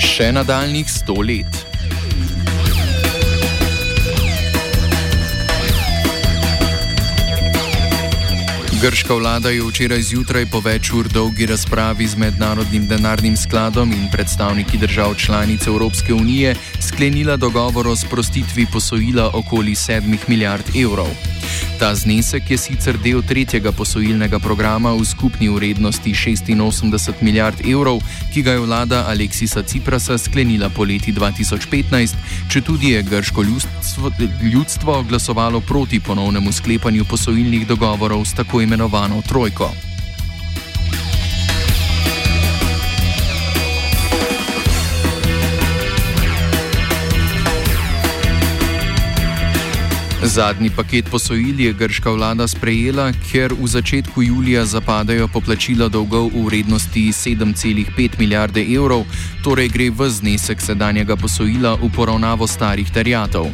Še nadaljnih sto let. Grška vlada je včeraj zjutraj po več ur dolgi razpravi z Mednarodnim denarnim skladom in predstavniki držav članic Evropske unije sklenila dogovor o sprostitvi posojila okoli 7 milijard evrov. Ta znesek je sicer del tretjega posojilnega programa v skupni vrednosti 86 milijard evrov, ki ga je vlada Aleksisa Ciprasa sklenila poleti 2015, če tudi je grško ljudstvo, ljudstvo glasovalo proti ponovnemu sklepanju posojilnih dogovorov s tako imenovano trojko. Zadnji paket posojil je grška vlada sprejela, ker v začetku julija zapadajo poplačila dolgov v vrednosti 7,5 milijarde evrov, torej gre v znesek sedanjega posojila v poravnavo starih terjatov.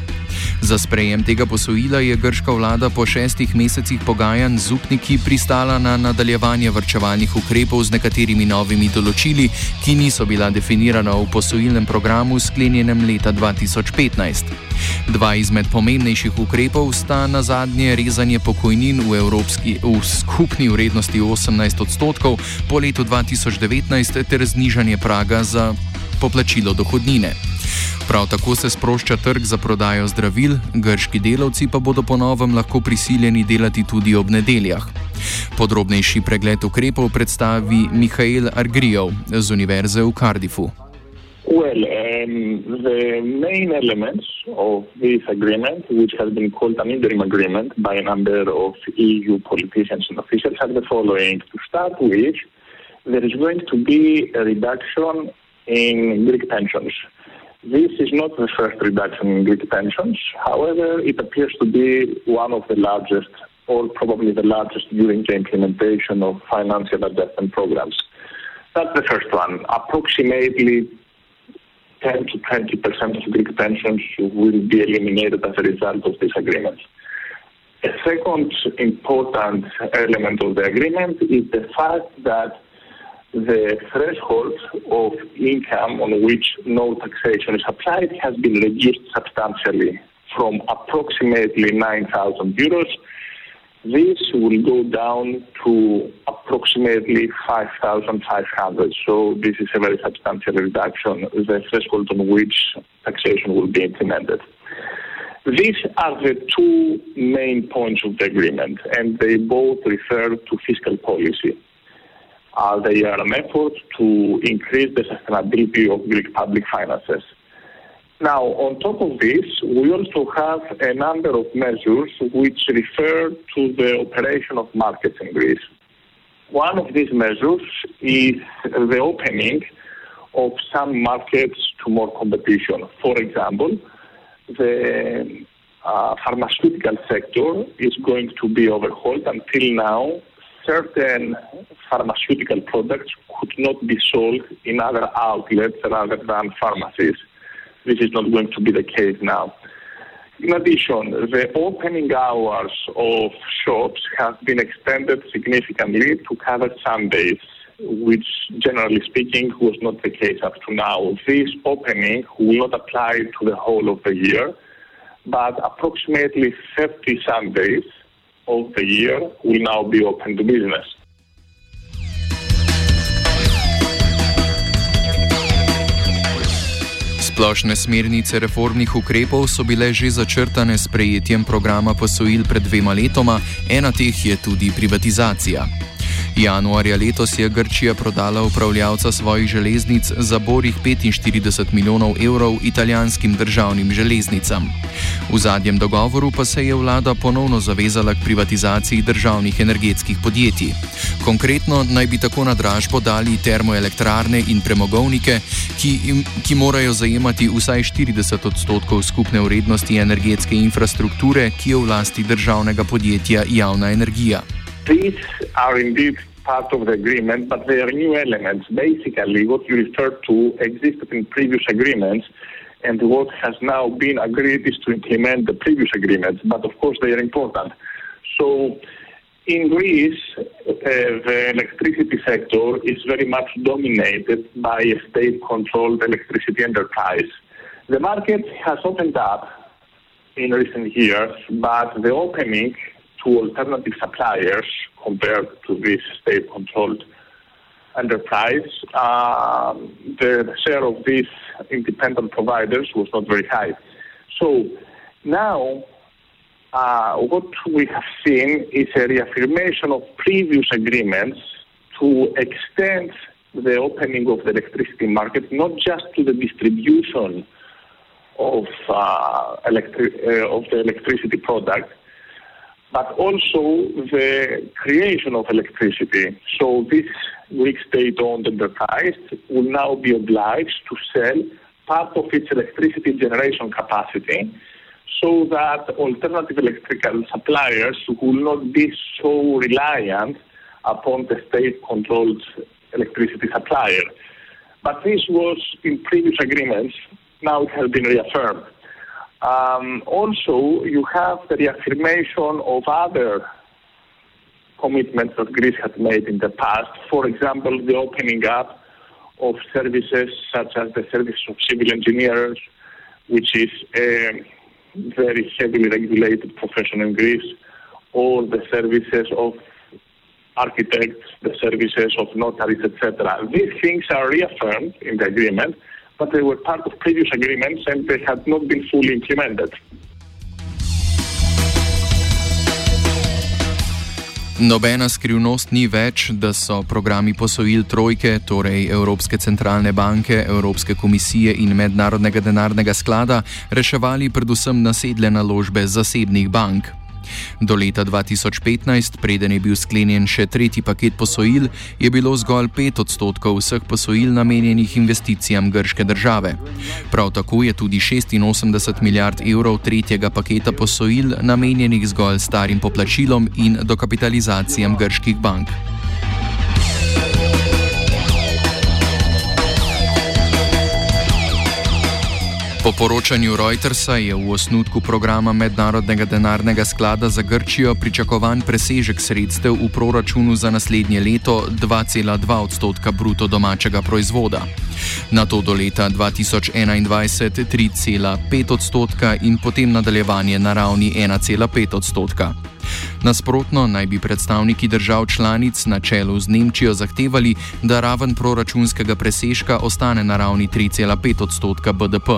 Za sprejem tega posojila je grška vlada po šestih mesecih pogajanj z upniki pristala na nadaljevanje vrčevalnih ukrepov z nekaterimi novimi določili, ki niso bila definirana v posojilnem programu sklenjenem leta 2015. Dva izmed pomembnejših ukrepov sta na zadnje rezanje pokojnin v, evropski, v skupni vrednosti 18 odstotkov po letu 2019 ter znižanje praga za poplačilo dohodnine. Prav tako se sprošča trg za prodajo zdravil, grški delavci pa bodo ponovem lahko prisiljeni delati tudi ob nedeljah. Podrobnejši pregled ukrepov predstavi Mihajl Argrijev z Univerze v Cardiffu. Well, um, the main elements of this agreement, which has been called an interim agreement by a number of EU politicians and officials, are the following. To start with, there is going to be a reduction in Greek pensions. This is not the first reduction in Greek pensions. However, it appears to be one of the largest, or probably the largest, during the implementation of financial adjustment programs. That's the first one. Approximately 10 to 20 percent of Greek pensions will be eliminated as a result of this agreement. A second important element of the agreement is the fact that the threshold of income on which no taxation is applied has been reduced substantially from approximately 9,000 euros. This will go down to approximately 5,500. So this is a very substantial reduction, the threshold on which taxation will be implemented. These are the two main points of the agreement, and they both refer to fiscal policy. Uh, they are an effort to increase the sustainability of Greek public finances. Now, on top of this, we also have a number of measures which refer to the operation of markets in Greece. One of these measures is the opening of some markets to more competition. For example, the uh, pharmaceutical sector is going to be overhauled. Until now, certain pharmaceutical products could not be sold in other outlets rather than pharmacies. This is not going to be the case now. In addition, the opening hours of shops have been extended significantly to cover Sundays, which generally speaking was not the case up to now. This opening will not apply to the whole of the year, but approximately 30 Sundays of the year will now be open to business. Splošne smernice reformnih ukrepov so bile že začrtane s prejetjem programa posojil pred dvema letoma, ena teh je tudi privatizacija. Januarja letos je Grčija prodala upravljavca svojih železnic za borih 45 milijonov evrov italijanskim državnim železnicam. V zadnjem dogovoru pa se je vlada ponovno zavezala k privatizaciji državnih energetskih podjetij. Konkretno naj bi tako na dražbo dali termoelektrarne in premogovnike, ki, ki morajo zajemati vsaj 40 odstotkov skupne vrednosti energetske infrastrukture, ki je v lasti državnega podjetja Javna energija. These are indeed part of the agreement, but they are new elements. Basically, what you referred to existed in previous agreements, and what has now been agreed is to implement the previous agreements, but of course they are important. So, in Greece, uh, the electricity sector is very much dominated by a state-controlled electricity enterprise. The market has opened up in recent years, but the opening to alternative suppliers compared to this state-controlled enterprise, uh, the share of these independent providers was not very high. So now uh, what we have seen is a reaffirmation of previous agreements to extend the opening of the electricity market not just to the distribution of, uh, electri- uh, of the electricity product, but also the creation of electricity. So this Greek state-owned enterprise will now be obliged to sell part of its electricity generation capacity so that alternative electrical suppliers will not be so reliant upon the state-controlled electricity supplier. But this was in previous agreements. Now it has been reaffirmed. Um, also, you have the reaffirmation of other commitments that Greece had made in the past. For example, the opening up of services such as the service of civil engineers, which is a very heavily regulated profession in Greece, or the services of architects, the services of notaries, etc. These things are reaffirmed in the agreement, but they were part of previous agreements and they had not been fully implemented. Nobena skrivnost ni več, da so programi posojil trojke, torej Evropske centralne banke, Evropske komisije in Mednarodnega denarnega sklada, reševali predvsem nasedle naložbe zasebnih bank. Do leta 2015, preden je bil sklenjen še tretji paket posojil, je bilo zgolj 5 odstotkov vseh posojil namenjenih investicijam grške države. Prav tako je tudi 86 milijard evrov tretjega paketa posojil namenjenih zgolj starim poplačilom in dokapitalizacijam grških bank. Po poročanju Reutersa je v osnutku programa Mednarodnega denarnega sklada za Grčijo pričakovan presežek sredstev v proračunu za naslednje leto 2,2 odstotka bruto domačega proizvoda. Na to do leta 2021 3,5 odstotka in potem nadaljevanje na ravni 1,5 odstotka. Nasprotno naj bi predstavniki držav članic na čelu z Nemčijo zahtevali, da raven proračunskega presežka ostane na ravni 3,5 odstotka BDP.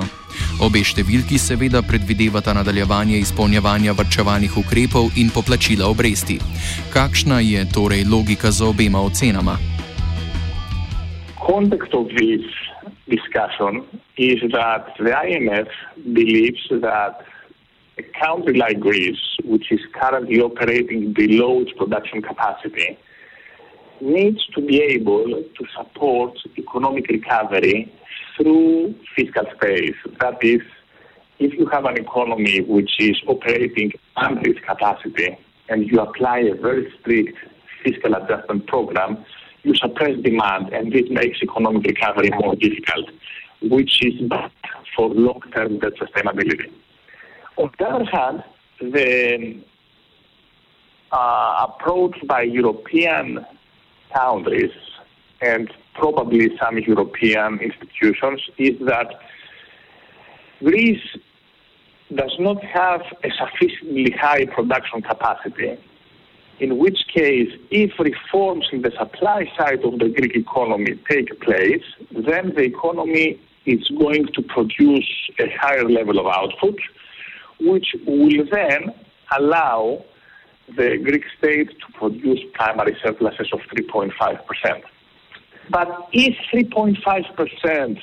Obe številki seveda predvidevata nadaljevanje izpolnjevanja vrčevalnih ukrepov in poplačila obresti. Kakšna je torej logika za obema ocenama? Context of this discussion is that the IMF believes that a country like Greece, which is currently operating below its production capacity, needs to be able to support economic recovery through fiscal space. That is, if you have an economy which is operating under its capacity and you apply a very strict fiscal adjustment program, you suppress demand and this makes economic recovery more difficult, which is bad for long-term sustainability. On the other hand, the uh, approach by European countries and probably some European institutions is that Greece does not have a sufficiently high production capacity, in which case, if reforms in the supply side of the Greek economy take place, then the economy is going to produce a higher level of output which will then allow the Greek state to produce primary surpluses of 3.5%. But is 3.5%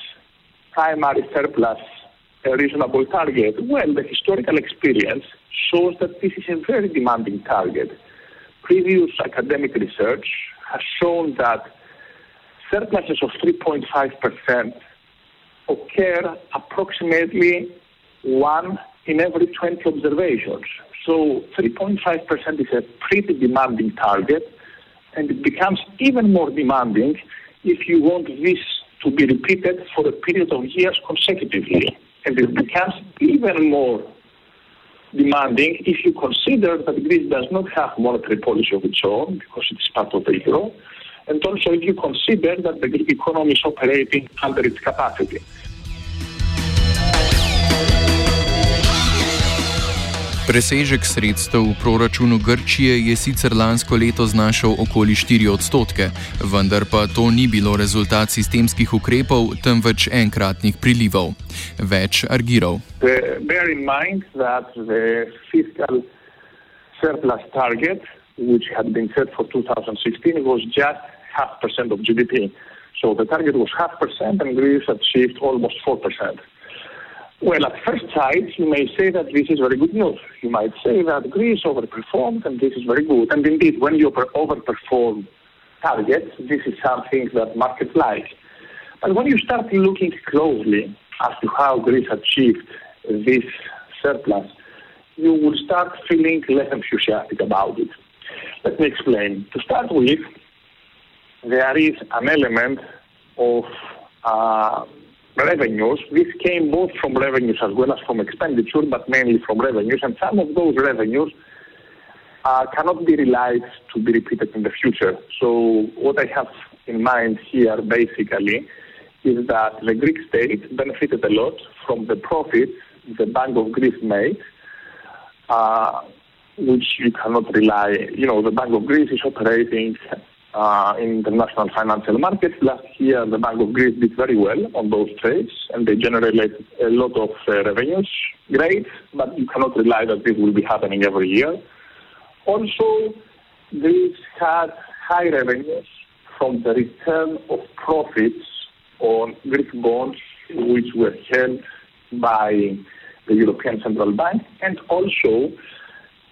primary surplus a reasonable target? Well, the historical experience shows that this is a very demanding target. Previous academic research has shown that surpluses of 3.5% occur approximately one in every 20 observations. So 3.5% is a pretty demanding target, and it becomes even more demanding if you want this to be repeated for a period of years consecutively. And it becomes even more demanding if you consider that Greece does not have monetary policy of its own because it is part of the euro, and also if you consider that the Greek economy is operating under its capacity. Presežek sredstev v proračunu Grčije je sicer lansko leto znašal okoli 4 odstotke, vendar pa to ni bilo rezultat sistemskih ukrepov, temveč enkratnih prilivov. Več argirov. Bear in mind that the fiscal surplus target, which had been set for 2016, was just half percent of GDP. So the target was half percent, and Greece achieved almost 4 percent. Well, at first sight, you may say that this is very good news. You might say that Greece overperformed and this is very good. And indeed, when you overperform targets, this is something that markets like. But when you start looking closely as to how Greece achieved this surplus, you will start feeling less enthusiastic about it. Let me explain. To start with, there is an element of uh, revenues. This came both from revenues as well as from expenditure, but mainly from revenues. And some of those revenues uh, cannot be relied to be repeated in the future. So what I have in mind here basically is that the Greek state benefited a lot from the profits the Bank of Greece made, uh, which you cannot rely. You know, the Bank of Greece is operating uh, in international financial markets. Last year, the Bank of Greece did very well on those trades, and they generated a lot of uh, revenues. Great, but you cannot rely that this will be happening every year. Also, Greece had high revenues from the return of profits on Greek bonds, which were held by the European Central Bank, and also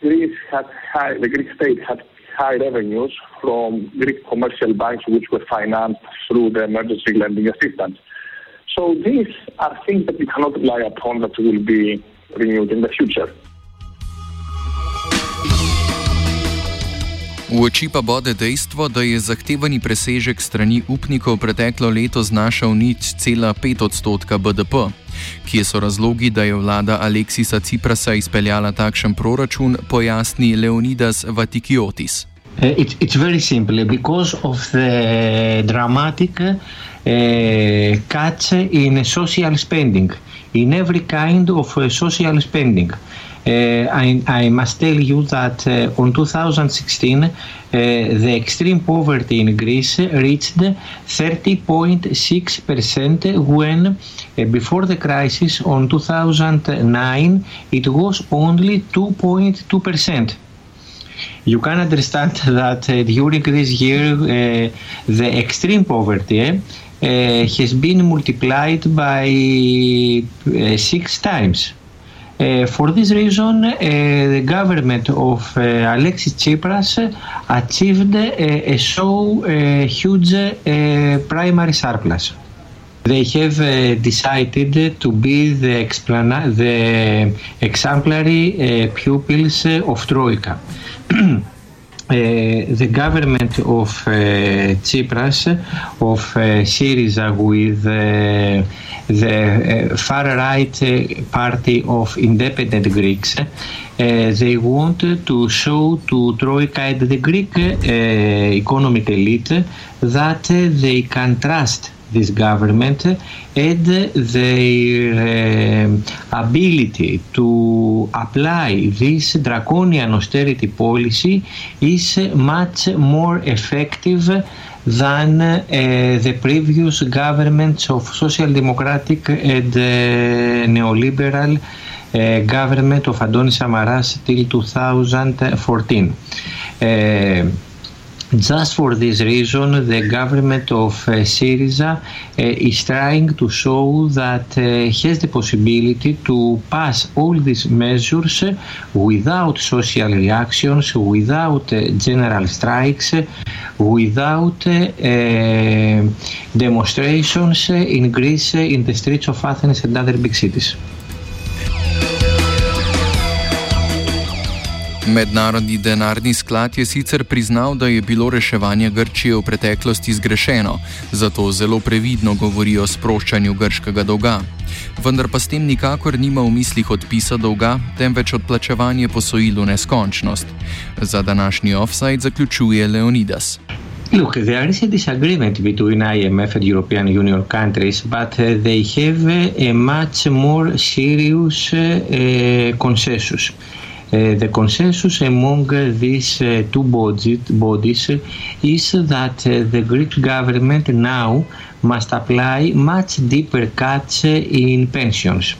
Greece had high, the Greek state had high revenues from Greek commercial banks which were financed through the emergency lending assistance. So these are things that we cannot rely upon that will be renewed in the future. V oči pa bode dejstvo, da je zahtevani presežek strani upnikov preteklo leto znašal nič cela pet odstotka BDP. Kje so razlogi, da je vlada Aleksisa Ciprasa izpeljala takšen proračun, pojasni Leonidas Vatikiotis. Uh, it's, it's very simple because of the dramatic uh, cuts in social spending, in every kind of uh, social spending. Uh, I, I, must tell you that uh, on 2016 uh, the extreme poverty in Greece reached 30.6% when before the crisis on 2009 it was only 2.2% you can understand that uh, during this year uh, the extreme poverty uh, has been multiplied by six times. Uh, for this reason, uh, the government of uh, Alexis Tsipras achieved a so huge primary surplus. They have decided to be the, the exemplary pupils of Troika. Uh, the government of uh, Tsipras, of uh, Syriza, with uh, the uh, far right uh, party of independent Greeks, they wanted to show to Troika and the Greek economic elite that they can trust this government and their uh, ability to apply this draconian austerity policy is much more effective than uh, the previous governments of social democratic and uh, neoliberal uh, government of Adonis Samaras till 2014. Just for this reason, the government of uh, Syriza uh, is trying to show that uh, has the possibility to pass all these measures without social reactions, without uh, general strikes, without uh, demonstrations in Greece, in the streets of Athens and other big cities. Mednarodni denarni sklad je sicer priznal, da je bilo reševanje Grčije v preteklosti zgrešeno, zato zelo previdno govori o sproščanju grškega dolga. Vendar pa s tem nikakor nima v mislih odpisa dolga, temveč odplačevanje posojil v neskončnost. Za današnji offside zaključuje Leonidas. Look, there is a disagreement between IMF and European Union countries, but uh, they have a much more serious uh, consensus. Uh, the consensus among these uh, two bodies, bodies is that uh, the Greek government now must apply much deeper cuts in pensions.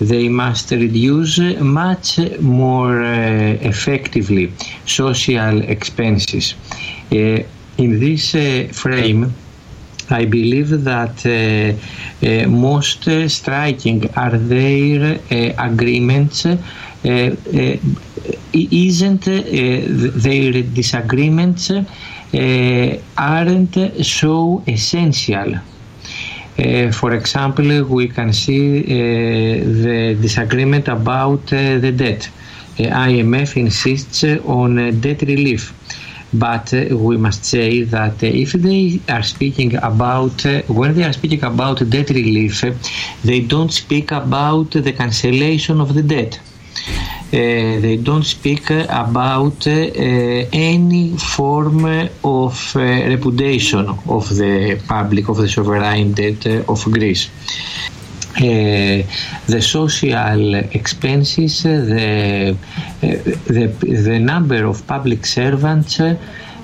They must reduce much more effectively social expenses. In this frame, I believe that uh, uh, most striking are their agreements uh, uh, isn't their disagreements aren't so essential. Uh, for example, we can see uh, the disagreement about uh, the debt. IMF insists on debt relief. But we must say that if they are speaking about, when they are speaking about debt relief, they don't speak about the cancellation of the debt uh, they don't speak about uh, any form of uh, repudiation of the public, of the sovereign debt of Greece. Uh, the social expenses, the, the, the number of public servants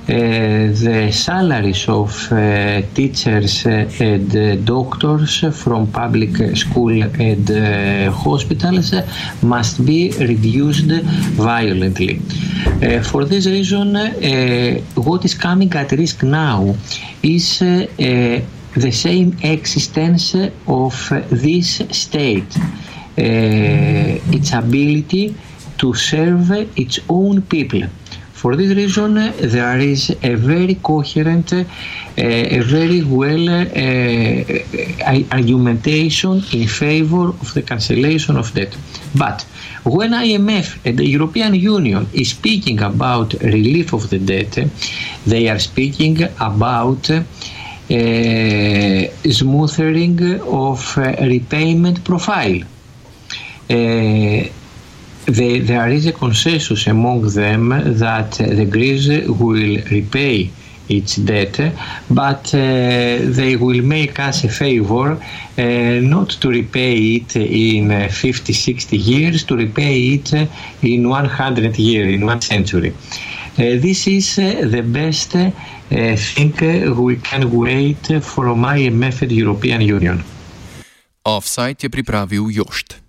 uh, the salaries of uh, teachers and doctors from public school and uh, hospitals must be reduced violently. for this reason, what is coming at risk now is the same existence of this state, its ability to serve its own people. For this reason, there is a very coherent, uh, a very well uh, uh, argumentation in favor of the cancellation of debt. But when IMF and the European Union is speaking about relief of the debt, they are speaking about uh, smoothing of uh, repayment profile. Uh, they, there is a consensus among them that the Greece will repay its debt, but uh, they will make us a favor uh, not to repay it in 50, 60 years, to repay it in 100 years, in one century. Uh, this is the best thing we can wait from IMF and European Union. Offside je pripravil Jošt.